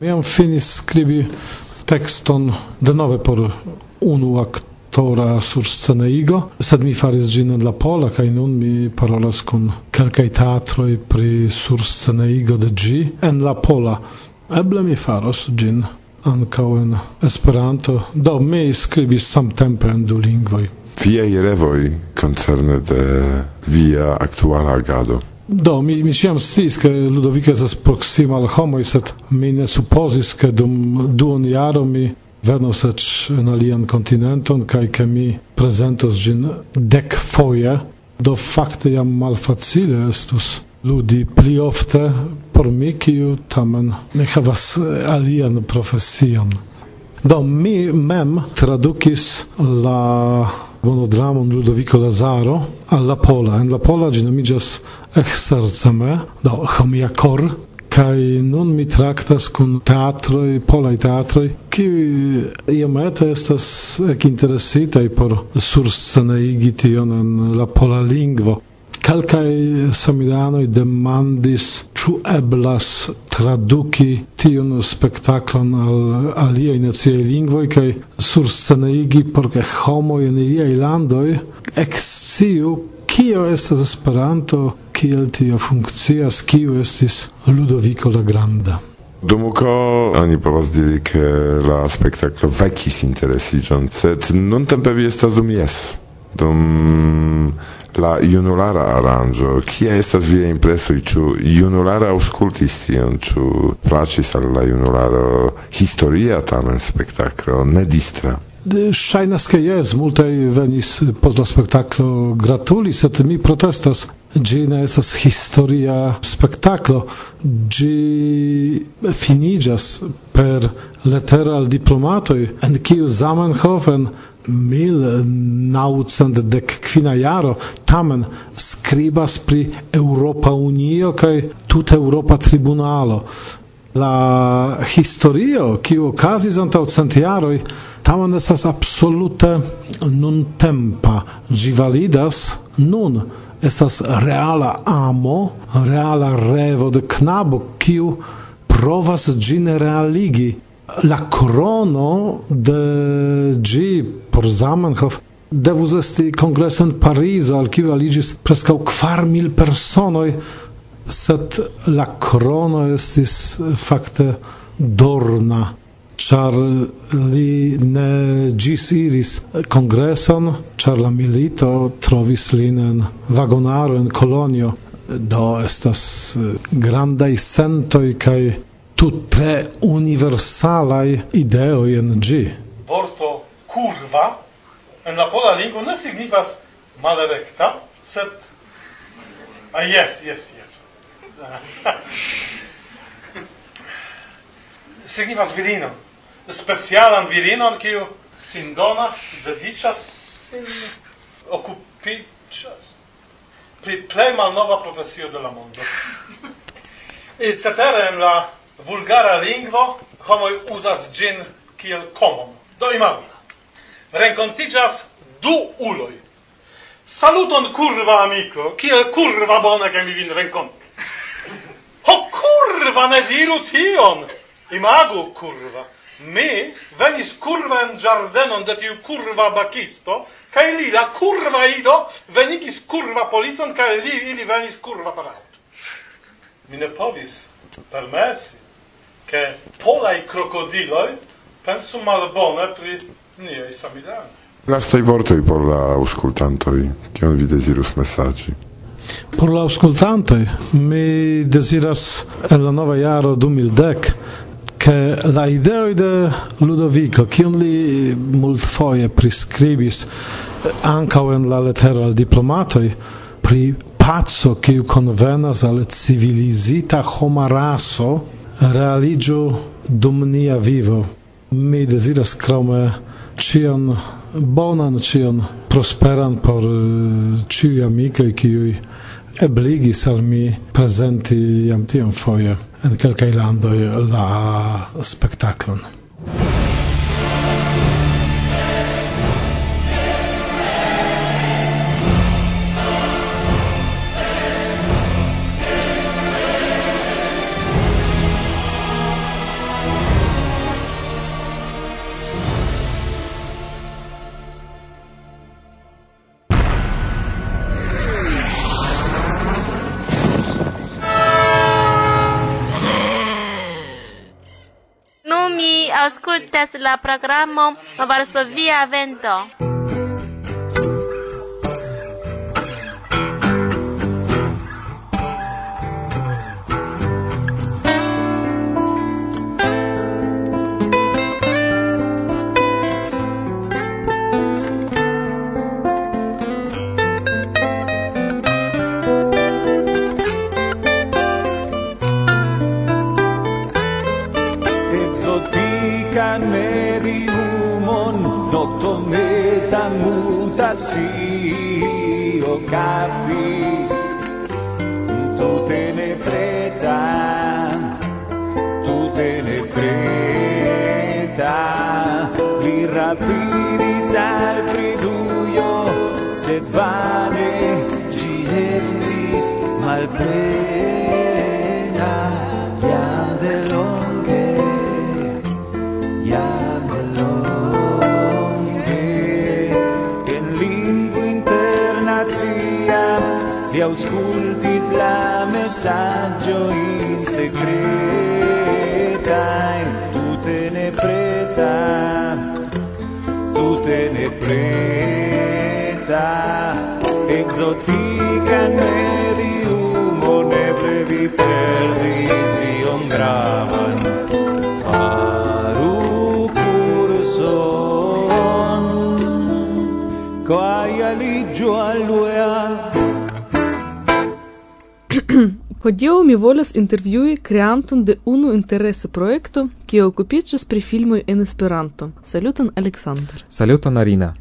Miałem finis scribi tekston denove por unu aktora sur sceneigo, sed mi faris gin en la pola, kai nun mi parolas kun kelkaj teatroi pri sur sceneigo de gi en la pola. Eble mi faros gin ankaŭ en Esperanto, do mi skribis samtempe en du lingvoj. Viei revoi concerne de via actuala agado. Do, mi, mi ciam sciis, che Ludovico esas proxima al homoi, set mi ne supposis, che dum duon jaro mi venos ec en alian continenton, cae che mi presentos gin dec foie, do facte jam malfacile estus ludi pli ofte por mi, kiu tamen ne havas alian profesion. Do, mi mem tradukis la monodramon Ludovico Lazaro alla pola. En la pola ĝi nomiĝas Exerceme, do Homia Cor, kai nun mi traktas kun teatroj, polaj ki kiuj iomete estas ekinteresitaj por sursceneigi tion en la pola lingvo. Calcae samidanoi demandis ču eblas traduki tion spektaklon al alia naciaj lingvoi, kaj sursceneigi por ke homo en iliaj landoj exciu kio estas Esperanto, kiel tio funkcias, kio estis Ludovico la Granda. Dumuko, oni povas diri ke la spektaklo vekis interesiĝon, sed nuntempe vi estas dum jes. Dum la junulara aranĝo. Kia estas via impreso ĉu junulara aŭskultis tion, ĉu plaĉis al la junularo historia tamen spektaklo, ne distra? Ŝajnas ke jes, multaj venis post la spektaklo gratuli, sed mi protestas. Gi ne estas historia spektaklo, Gi finiĝas per letero al diplomatoj, en kiu Zamenhofen mil naucent dec quina jaro tamen scribas pri Europa Unio kai tut Europa Tribunalo. La historio kiu okazis antau cent tamen estas absolute nuntempa. Gi validas nun. Estas reala amo reala revo de knabo kiu provas gin realigi. La krono de gi por Zamenhof devus esti kongreso en Parizo al kiu aliĝis preskaŭ kvar mil personoj, sed la krono estis fakte dorna, ĉar li ne ĝisiris kongreson, ĉar la milito trovis lin en vagonaro en kolonio. Do estas eh, grandaj sentoj kaj tute universalaj ideoj en ĝi. Lingva en la pola lingvo ne signifas malrekta, sed ah, yes, yes, yes. signifas virinon. Specialan virinon, kiu sin donas, dediĉas, sin okupiĝas pri plej malnova profesio de la mondo. E cetere en la vulgara lingvo homoj uzas ĝin kiel komon. Do imagu renkontiĝas du uloj. Saluton kurwa amiko, kiel kurwa bona ke mi vin renkontu. Ho kurwa ne diru tion. Imagu kurwa, Mi venis curva en giardenon de tiu curva bakisto, kaj li la curva ido venigis curva policon, kaj li ili venis curva paraut. Mi ne povis permesi, ke polaj krokodiloj pensu malbone pri Niaj samideanoj. Lastaj vortoj por la aŭskultantoj, kion vi dezirus mesaĝi. Por la aŭskultantoj mi deziras en la nova jaro 2010 che la idea de Ludovico kiun li multfoje priskribis ankaŭ en la letero al diplomatoj pri paco kiu konvenas al civilizita homa raso realiĝu dum nia vivo mi deziras krome cion bonan, cion prosperan por eh, ciui amicoi ciui ebligis al mi presenti jam tion foie en kelkaj landoj la spektaklon. estas la programo Varsovia Vento. senza mutazio capis? Tu te ne preta tu te ne preta. Li rapiris al friduio sed vane ci estis malplena. auscultis la messaggio in secreta in tu te ne preta tu te ne preta exotica ne Hodiaŭ mi volas intervjui kreanton de unu interesa projekto, kiu okupiĝas pri filmoj en Esperanto. Saluton Aleksandr. Saluton Arina.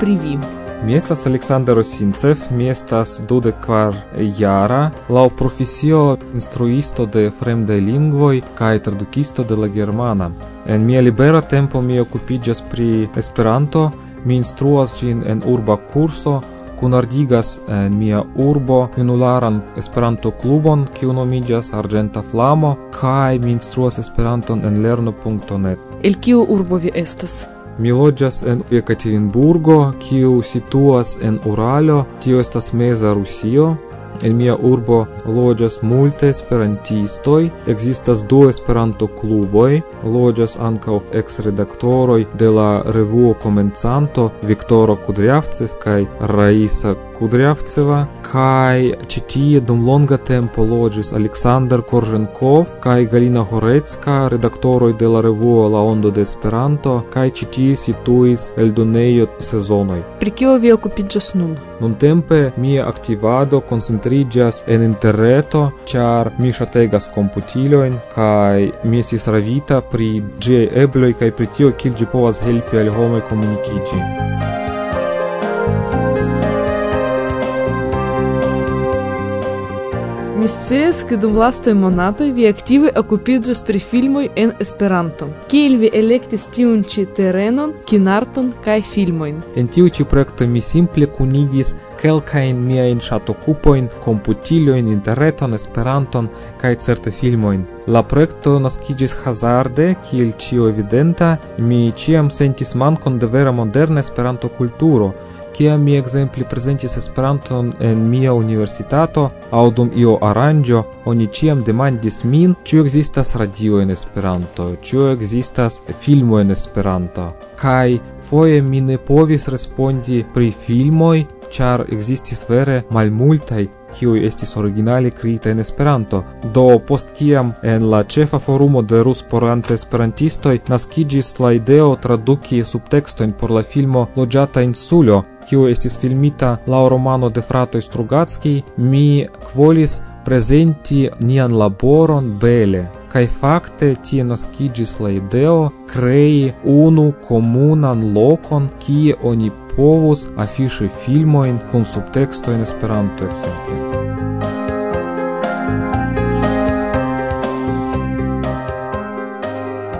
pri vi? Mi estas Aleksandr Rosincev, mi estas dudek kvar jara, laŭ profesio instruisto de fremdaj lingvoj kaj tradukisto de la germana. En mia libera tempo mi okupiĝas pri Esperanto, mi instruas ĝin en urba kurso, kunardigas en mia urbo junularan Esperanto klubon, kiu nomiĝas Arĝenta Flamo, kaj mi instruas Esperanton en lerno.net. El kiu urbo vi estas? Mi loĝas en Jekaterinburgo, kiu situas en Uralo, tio estas meza Rusio. En mia urbo loĝas multe esperantistoj, ekzistas du Esperanto-kluboj, loĝas ankaŭ eksredaktoroj de la revuo Komencanto Viktoro Kudrjavcev kaj Raisa Кудрявцева kai ĉi tie dum longa tempo logis Aleksandr Korženkov kai Galina Horecka, redaktoroj de la revuo La Ondo de Esperanto kaj ĉi tie situis eldonejo sezonoj. Pri kio vi okupiĝas nun? Nuntempe mia aktivado koncentriĝas en interreto, ĉar mi ŝategas komputilojn kaj mi estis ravita pri ĝiaj ebloj kaj pri tio kiel ĝi povas helpi al homoj komunikiĝi. Mi scias, ke dum lastaj monatoj vi aktive okupiĝas pri filmoj en Esperanto. Kiel vi elektis tiun ĉi terenon, kinarton kaj filmojn? En tiu ĉi projekto mi simple kunigis kelkajn miajn ŝatokupojn, komputilojn, interreton, Esperanton kaj certe filmojn. La projekto naskiĝis hazarde, kiel ĉio evidenta, mi ĉiam sentis mankon de vera moderna Esperanto-kulturo, kiam mi exempli presentis Esperanton en mia universitato aŭ dum io aranĝo, oni ĉiam demandis min, ĉu ekzistas radio en Esperanto, ĉu ekzistas filmo en Esperanto. Kaj foje mi ne povis respondi pri filmoj, char existis vere malmultaj kiuj estis originale kreita en Esperanto. Do post kiam en la ĉefa forumo de rusporante esperantistoj naskiĝis la ideo traduki subtekstojn por la filmo Loĝata insulo, kiu estis filmita laŭ romano de fratoj Strugatski, mi kvolis prezenti nian laboron bele, kaj fakte tie naskigis la ideo krei unu komunan lokon, kie oni povus afiŝi filmojn kun subteksto en Esperanto ekzemple.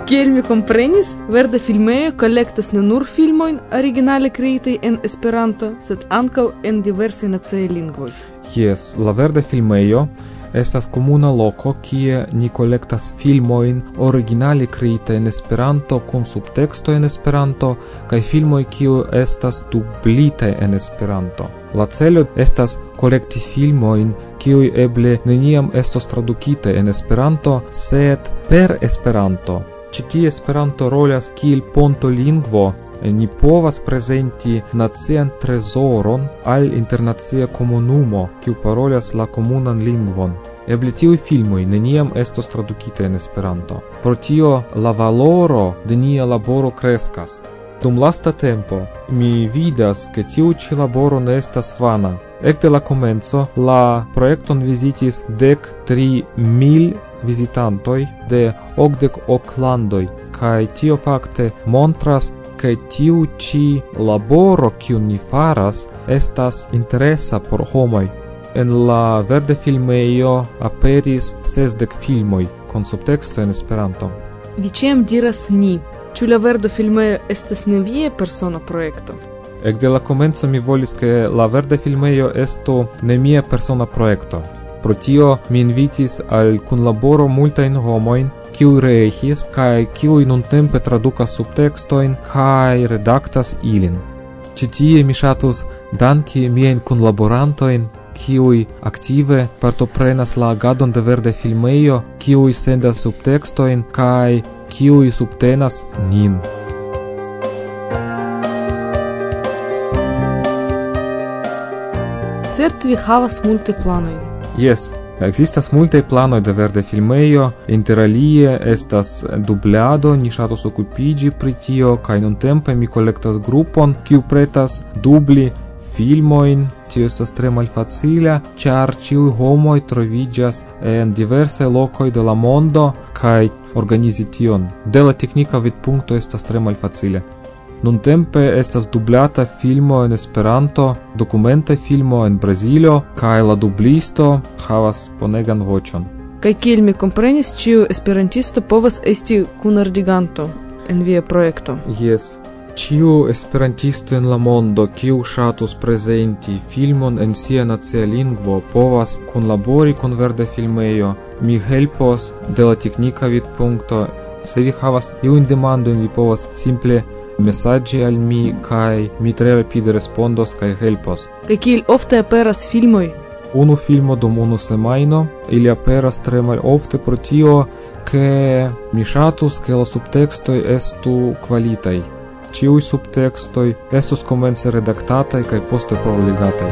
Kiel mi komprenis, verda filmejo kolektas ne nur filmojn originale kreitaj en Esperanto, sed ankaŭ en diversaj naciaj lingvoj. Yes, la verda filmejo estas komuna loko kie ni kolektas filmojn originale kreita en Esperanto kun subteksto en Esperanto kaj filmoj kiu estas dublite en Esperanto. La celo estas kolekti filmojn kiuj eble neniam estos tradukitaj en Esperanto, sed per Esperanto. Ĉi tie Esperanto rolas kiel ponto lingvo Eh, ni povas prezenti nacian trezoron al internacia komunumo, kiu parolas la komunan lingvon. Eble tiuj filmoj neniam estos tradukitaj en Esperanto. Pro tio la valoro de nia laboro kreskas. Dum lasta tempo mi vidas, ke tiu ĉi laboro ne estas vana. Ekde la komenco la projekton vizitis dek tri mil vizitantoj de okdek ok landoj kaj tio fakte montras che tiu ci laboro kiu ni faras estas interesa por homoj. En la verde filmeio aperis sesdek filmoj kun subtexto en Esperanto. Vi diras ni, ĉu la verde filmeio estas ne vie persona projekto? Ekde la komenco mi volis ke la verde filmeio estu ne mia persona projekto. Pro tio mi invitis al kunlaboro multajn homojn kiuj rehis kaj kiuj nuntempe traduka subtekstojn kaj redaktas ilin. Ĉi tie mi ŝatus danki miajn kunlaborantojn kiuj aktive partoprenas la agadon de Verde Filmejo, kiuj sendas subtekstojn kaj kiuj subtenas nin. Certe vi havas multe planojn. Jes, Existas multe planoi de verde filmejo, interalie estas dublado, ni ŝatus okupiĝi pri tio kaj nuntempe mi kolektas grupon, kiu pretas dubli filmoin, tio estas tre malfacila, ĉar ĉiuj homoj troviĝas en diverse lokoj de la mondo kaj organizi tion de la teknika vidpunkto estas tre malfacile. Nun tempe estas dublata filmo en Esperanto, dokumenta filmo en Brazilo, kaj la dublisto havas bonegan voĉon. Kaj kiel mi komprenis, ĉiu esperantisto povas esti kunardiganto en via projekto. Jes. Ciu esperantisto en la mondo, kiu ŝatus prezenti filmon en sia nacia lingvo, povas kunlabori kun verda filmejo. Mi helpos de la teknika vidpunkto. Se vi havas iujn demandojn, vi povas simple messaggi al mi kai mi tre rapide respondos kai helpos. Kai kiel ofte aperas filmoi? Unu filmo dum unu semaino, ili aperas tre malofte pro tio, ke mi shatus, ke la subtextoi estu qualitai. Ciui subtextoi estus komence redactatai kai poste proligatai.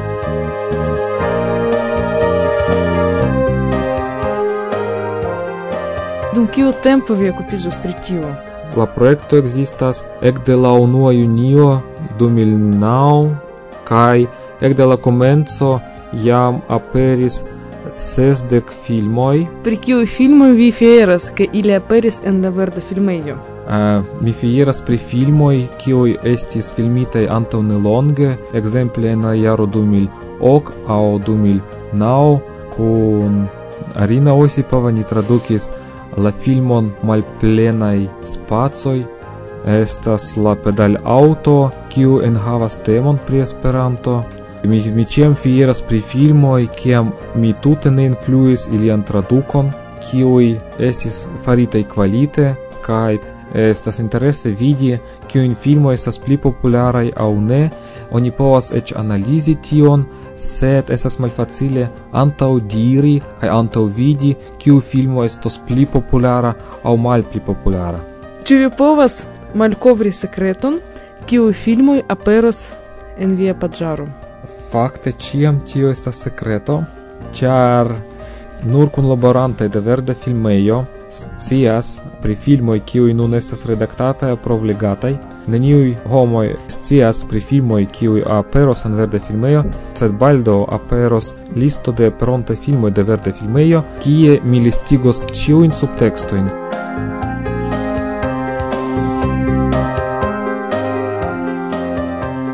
Dum kiu tempo vi okupiĝos pri tio? La projekto ekzistas ekde la 1 junio 2009 kaj ekde la komenco jam aperis sesdek filmoj. Pri kiuj filmoj vi fieras, ke ili aperis en la verda filmejo? Uh, mi fieras pri filmoj, kiuj estis filmitaj antaŭ nelonge, ekzemple en la jaro 2008 aŭ 2009 kun Arina Osipova ni tradukis la filmon malplenaj spacoj estas la pedal auto kiu enhavas temon pri Esperanto. Mi, mi ĉiam fieras pri filmoj, kiam mi tute ne influis ilian tradukon, kiuj estis faritaj kvalite kaj estas interese vidi kiujn filmo estas pli popularaj aŭ ne, oni povas eĉ analizi tion, sed estas malfacile antaŭdiri kaj antaŭvidi kiu filmo estos pli populara aŭ malpli populara. Ĉu vi povas malkovri sekreton, kiu filmoj aperos en via paĝaro? Fakte ĉiam tio estas sekreto, ĉar nur kunlaborantoj de verda filmejo scias pri filmoj kiuj nun estas redaktataj aŭ provlegataj, neniuj homoj scias pri filmoj kiuj aperos en Verde Filmejo, sed baldaŭ aperos listo de pronte filmoj de Verde Filmejo, kie mi listigos ĉiujn subtekstojn.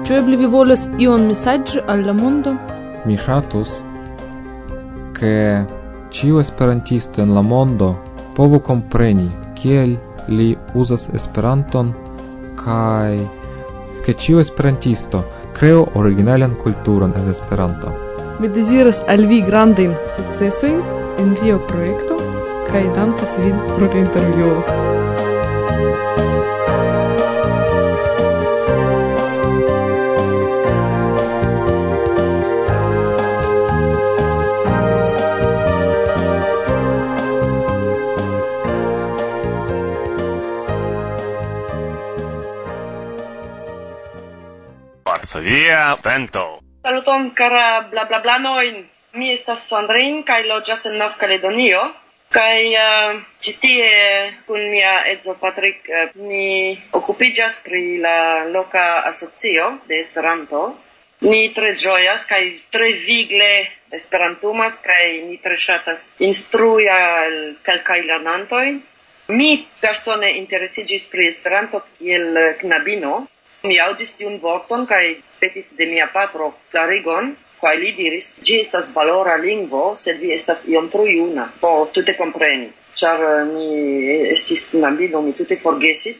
Ĉu eble vi volas ion mesaĝi al la mondo? Mi ŝatus, ke ĉiu esperantisto en la mondo povu kompreni kiel li uzas Esperanton kaj ke ĉiu esperantisto kreu originalan kulturon en Esperanto. Mi deziras al vi grandajn sukcesojn en via projekto kaj dankas vin pro la intervjuo. varsovia vento. Saluton cara bla bla bla noin. Mi estas Sandrin kaj loĝas en Nov-Kaledonio kaj uh, ĉi tie kun mia edzo Patrick uh, eh, mi okupiĝas pri la loka asocio de Esperanto. Ni tre ĝojas kaj tre vigle esperantumas kaj ni tre ŝatas instrui al kelkaj lernantoj. Mi persone interesiĝis pri Esperanto kiel knabino, Mi audis tiun vorton kaj petis de mia patro klarigon, kaj li diris, ĝi estas valora lingvo, sed vi estas iom tro juna por tute kompreni. Ĉar eh, mi estis knabino, mi tute forgesis.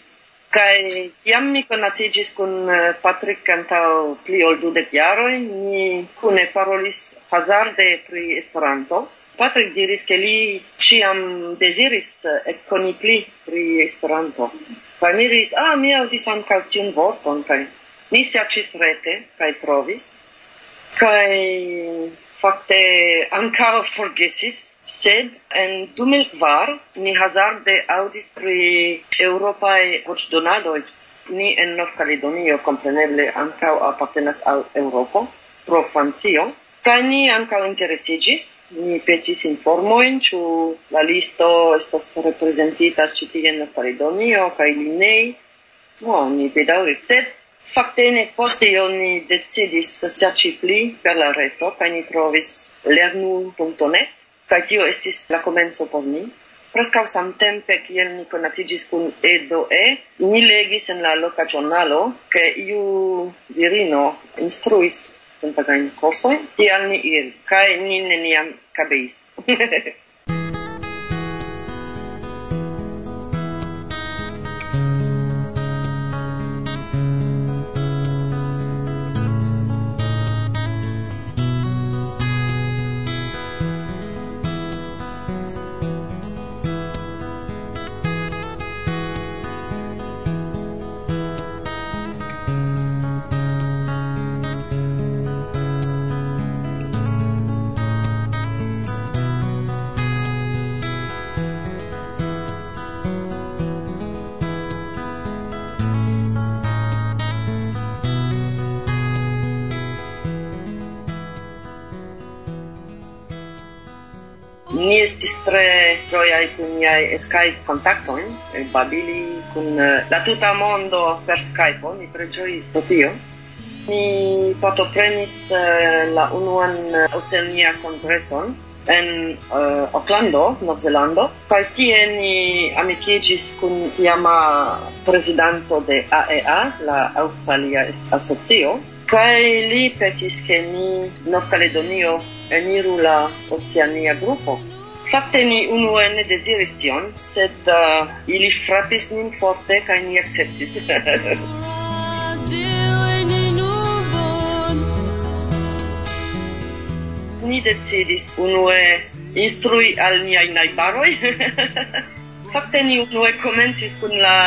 Kaj kiam mi konatiĝis kun eh, Patrick antaŭ pli ol dudek jaroj, ni kune parolis hazarde pri Esperanto. Patrick diris, ke li ĉiam deziris eh, ekkoni pli pri Esperanto. Kaj mi diris, ah, mi audis ankaŭ tiun vorton, kaj mi serĉis rete kaj trovis, kaj fakte ankaŭ forgesis, sed en 2004 ni hazarde audis pri eŭropaj voĉdonadoj. Ni en Nov-Kaledonio kompreneble ankaŭ apartenas al Eŭropo pro Francio, kaj ni ankaŭ interesiĝis mi petis informoin, ĉu la listo estas reprezentita ĉi tie en Caledonio kaj li neis. No, ni bedaŭris, sed fakte ne poste oni decidis serĉi pli per la reto kaj ni trovis lernu.net kaj tio estis la komenco por mi. Preskaŭ samtempe kiel ni konatiĝis kun Edo E, ni legis en la loka ĵurnalo ke iu virino instruis senpagajn kursojn, tial ni iris. Kaj ni neniam cabeça. niai Skype contactoin, babili kun eh, la tuta mondo per Skype, ni preĝojis tio. Ni partoprenis eh, la unuan eh, Oceania Kongreson en uh, Aucklando, Novzelando, kaj tie ni amikiĝis kun iama prezidanto de AEA, la Aŭstralia Asocio, kaj li petis ke ni Nov-Kaledonio eniru la Oceania Grupo, Fakte ni unue ne deziris tion, sed uh, ili frapis nin forte kaj ni akceptis. ni decidis unue instrui al niaj najbaroj. Fakte ni unue komencis kun la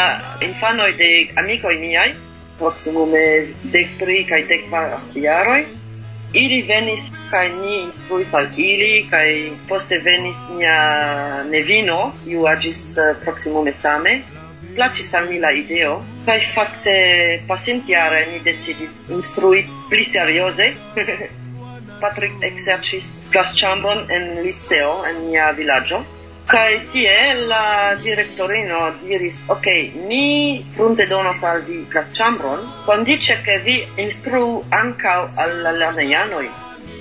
infanoj de amikoj niaj, proksimume dek tri kaj dek kvar jaroj. Ili venis kaj ni instruis al ili kaj poste venis mia nevino, iu agis eh, proksimume same. Placis al mi la ideo, kaj fakte pasintjare ni decidis instrui pli serioze. Patrick exercis klasĉambron en liceo en mia vilaĝo. Kai tiel la directorino diris, ok, ni prunte donos al vi clasĉambron, kondiĉe che vi instru ankaŭ al la.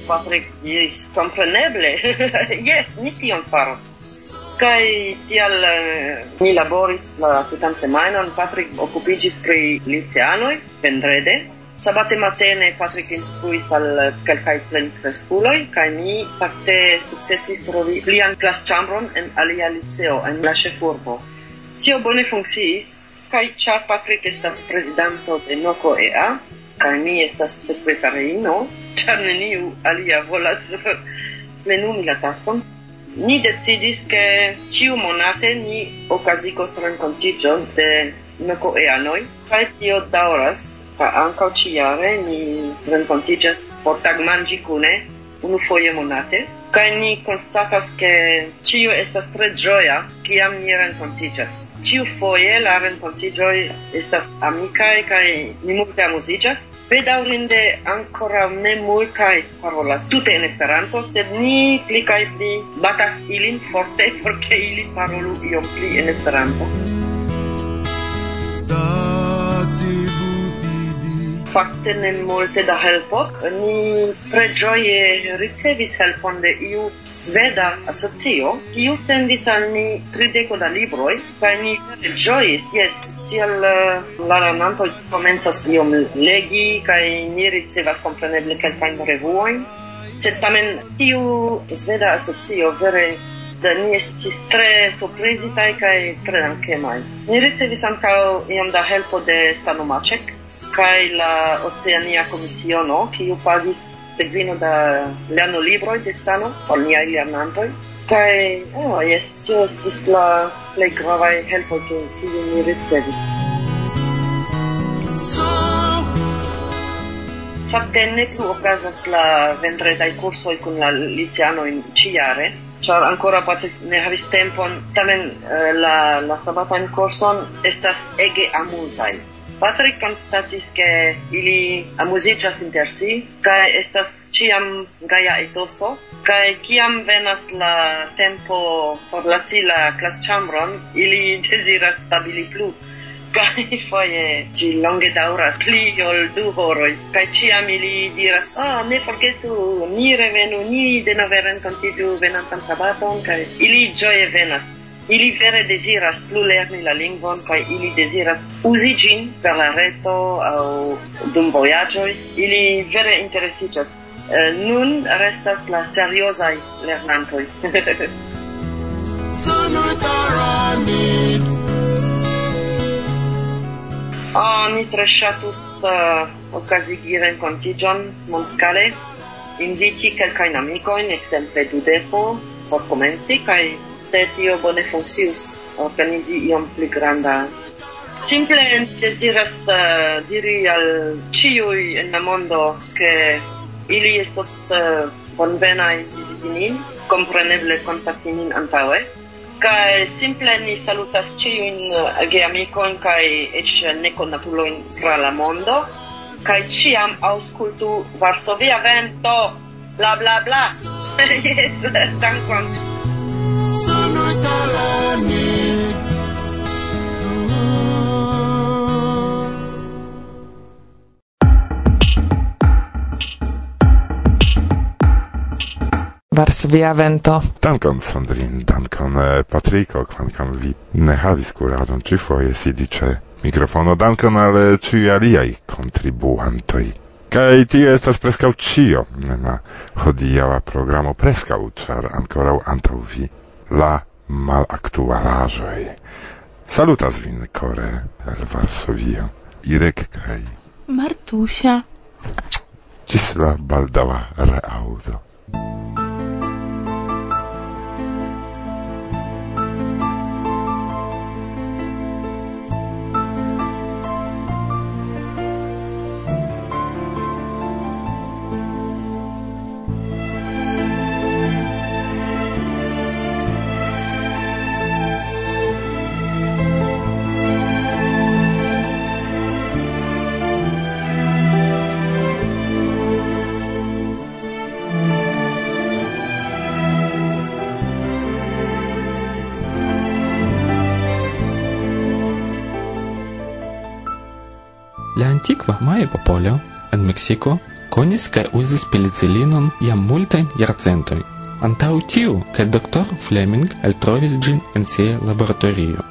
Patrick diris, kompreneble, yes, ni tion faros. Kai tial eh, mi laboris la tutan semajnon, Patrick occupigis pri liceanoj vendrede, sabate matene Patrick instruis al kelkaj plenkreskuloj cae mi parte successis trovi plian clas chambron en alia liceo en la ĉefurbo. Tio bone funcciis, cae ĉar Patrick estas presidanto de NOCO EA cae mi estas sekretariino, ĉar neniu alia volas plenumi la taskon, ni decidis che ciu monate ni okazikos renkontiĝon de nokoeanoj kaj tio dauras Ca anca ciare ni rencontigas por tag mangi cune, unu foie monate, ca ni constatas che ciu estas tre gioia ciam ni rencontigas. Ciu foie la rencontigioi estas amicae ca ni multe amusigas, Bedaurinde ancora ne multae parolas tute in Esperanto, sed ni pli kaj pli batas ilin forte porque ili parolu iom pli in Esperanto. fakte ne multe da helpo. Ni tre ĝoje ricevis helpon de iu sveda asocio, kiu sendis al ni trideko da libroj, kaj ni tre ĝojis, jes, tiel eh, la lernantoj komencas iom legi, kaj ni ricevas kompreneble kelkajn revuojn. Sed tamen tiu sveda asocio vere da ni estis tre surprizitaj kaj tre dankemaj. Ni ricevis ankaŭ iom da helpo de Stano Maček, kai la Oceania Komisiono, kiu pagis seguino da lerno libroj de stano por niaj lernantoj. kai oh, jes, tio estis la plej helpo ke kiu mi ricevis. Fakte ne plu okazas la vendredaj kursoj kun la liceanoj ĉijare, ĉar ancora parte ne havis tempon, tamen eh, la, la sabatan kurson estas ege amuzaj. Patrick constatis che ili amuzicas inter si, cae estas ciam gaia etoso, cae ciam venas la tempo forlasi la clascambron, ili desiras stabili plu, Ca foie ci longe dauras pli ol du horoi, kaj ciam ili diras ah ne forgesu ni revenu ni denove renkontiĝu venantan sabaton ca ili gioie venas. Ili vere desiras plu lerni la lingvon kaj ili desiras uzi ĝin per la reto aŭ dum vojaĝoj. Ili vere interesiĝas. uh, nun restas la seriozaj lernantoj. Oh, mi tre ŝatus eh, uh, okazigi renkontiĝon mondskale, inviti kelkajn amikojn, ekzemple Dudepo, por komenci kaj se tio bone funkcius organizi iom pli granda Simple desiras uh, eh, diri al ciui en la mondo che ili estos eh, uh, bonvenai visitinin, compreneble contactinin antaue, kai simple ni salutas ciuin uh, eh, geamicon kai ec neconatuloin tra la mondo, kai ciam auscultu Varsovia vento, bla bla bla. yes, dankon. Varsovia vento. Dankon Sandrin, dankon eh, Patriko, kvankam vi ne havis kuradon ĉifoje sidi ĉe mikrofono, dankon al eh, ĉiuj aliaj kontribuantoj. Kaj tio estas preskaŭ ĉio en la hodiaŭa programo preskaŭ, ĉar ankoraŭ antaŭ vi la malaktualajoj. Salutas vin kore el Varsovio. Irek kaj Martusia. Ĝis la baldaŭa reaŭdo. antikva maja popolo en Mexico konis kaj uzis penicilinon jam multajn jarcentoj. Antaŭ tiu, kaj doktoro Fleming eltrovis ĝin en sia laboratorio.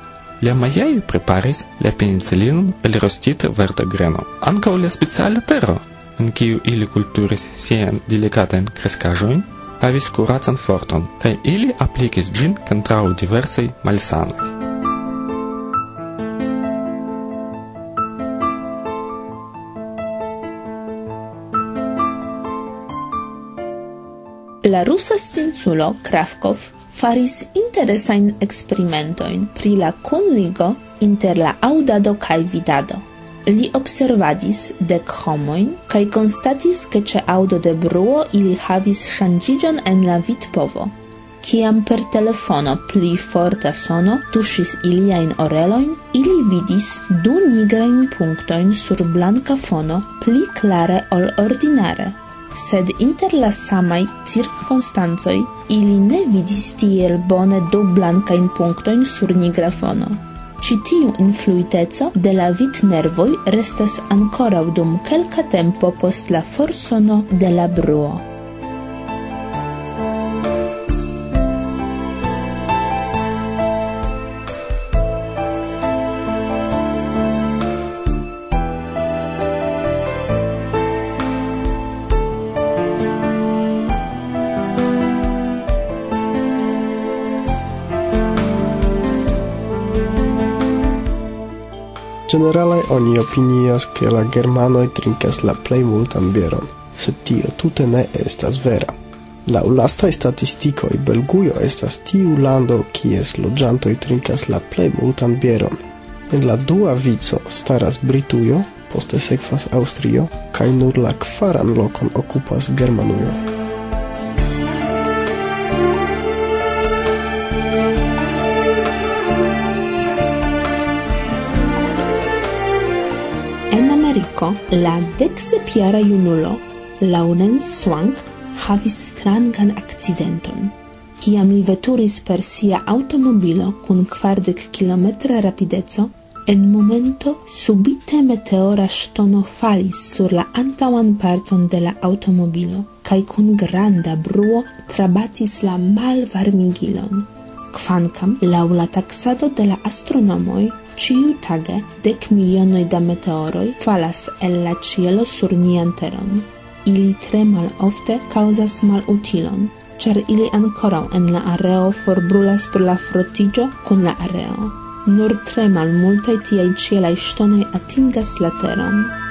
Lia majai preparis la penicilinon el rostita verda greno. Ankaŭ la speciala tero, en kiu ili kulturis sian delikatajn kreskaĵojn, havis kuracan forton, kaj ili aplikis ĝin kontraŭ diversaj malsanoj. la rusa scienculo Kravkov faris interesajn eksperimentojn pri la kunligo inter la audado kaj vidado. Li observadis dek homojn kaj konstatis, ke ĉe aŭdo de bruo ili havis ŝanĝiĝon en la vidpovo. Kiam per telefono pli forta sono tuŝis iliajn orelojn, ili vidis du nigrajn punktojn sur blanka fono pli klare ol ordinare sed inter la samaj cirkonstancoj ili ne vidis tiel bone du blankajn punktojn sur nigra fono. Ĉi tiu influiteco de la vitnervoj restas ankoraŭ dum kelka tempo post la forsono de la bruo. Generale oni opinias, che la germanoi trinkas la plej multan bieron, sed tio tute ne estas vera. Laŭ lastaj statistikoj, Belgujo estas tiu lando kies loĝantoj trinkas la plej multan bieron. En la dua vico staras Britujo, poste sekvas Aŭstrio, kaj nur la kvaran lokon okupas Germanujo. Ameriko, la deksepjara junulo Laurence Swank havis strangan akcidenton. Kiam li veturis per sia automobilo kun kvardek kilometra rapideco, en momento subite meteora ŝtono falis sur la antaŭan parton de la automobilo kaj kun granda bruo trabatis la malvarmigilon. Kvankam laŭ la taksado de la astronomoj Ciu tage dec milionoi da meteoroi falas el la cielo sur nian teron. Ili tre mal ofte causas mal utilon, char ili ancorau en la areo forbrulas per la frotigio con la areo. Nur tre mal multai tiai cielai stonei atingas la teron.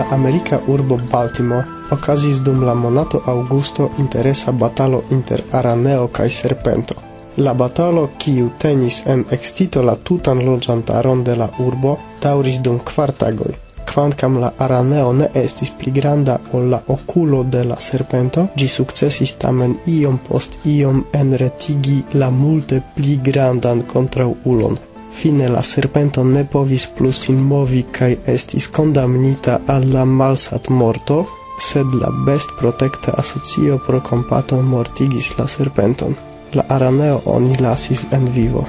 la America urbo Baltimore okazis dum la monato augusto interesa batalo inter araneo kaj serpento. La batalo, kiu tenis en extito la tutan loĝantaron de la urbo, daŭris dum kvar tagoj. Kvankam la araneo ne estis pli granda ol la okulo de la serpento, ĝi sukcesis tamen iom post iom enretigi la multe pli grandan kontraŭulon. Fine la serpento ne povis plus in movi kai estis condamnita al la malsat morto, sed la best protecta asocio pro compato mortigis la serpenton. La araneo oni lasis en vivo.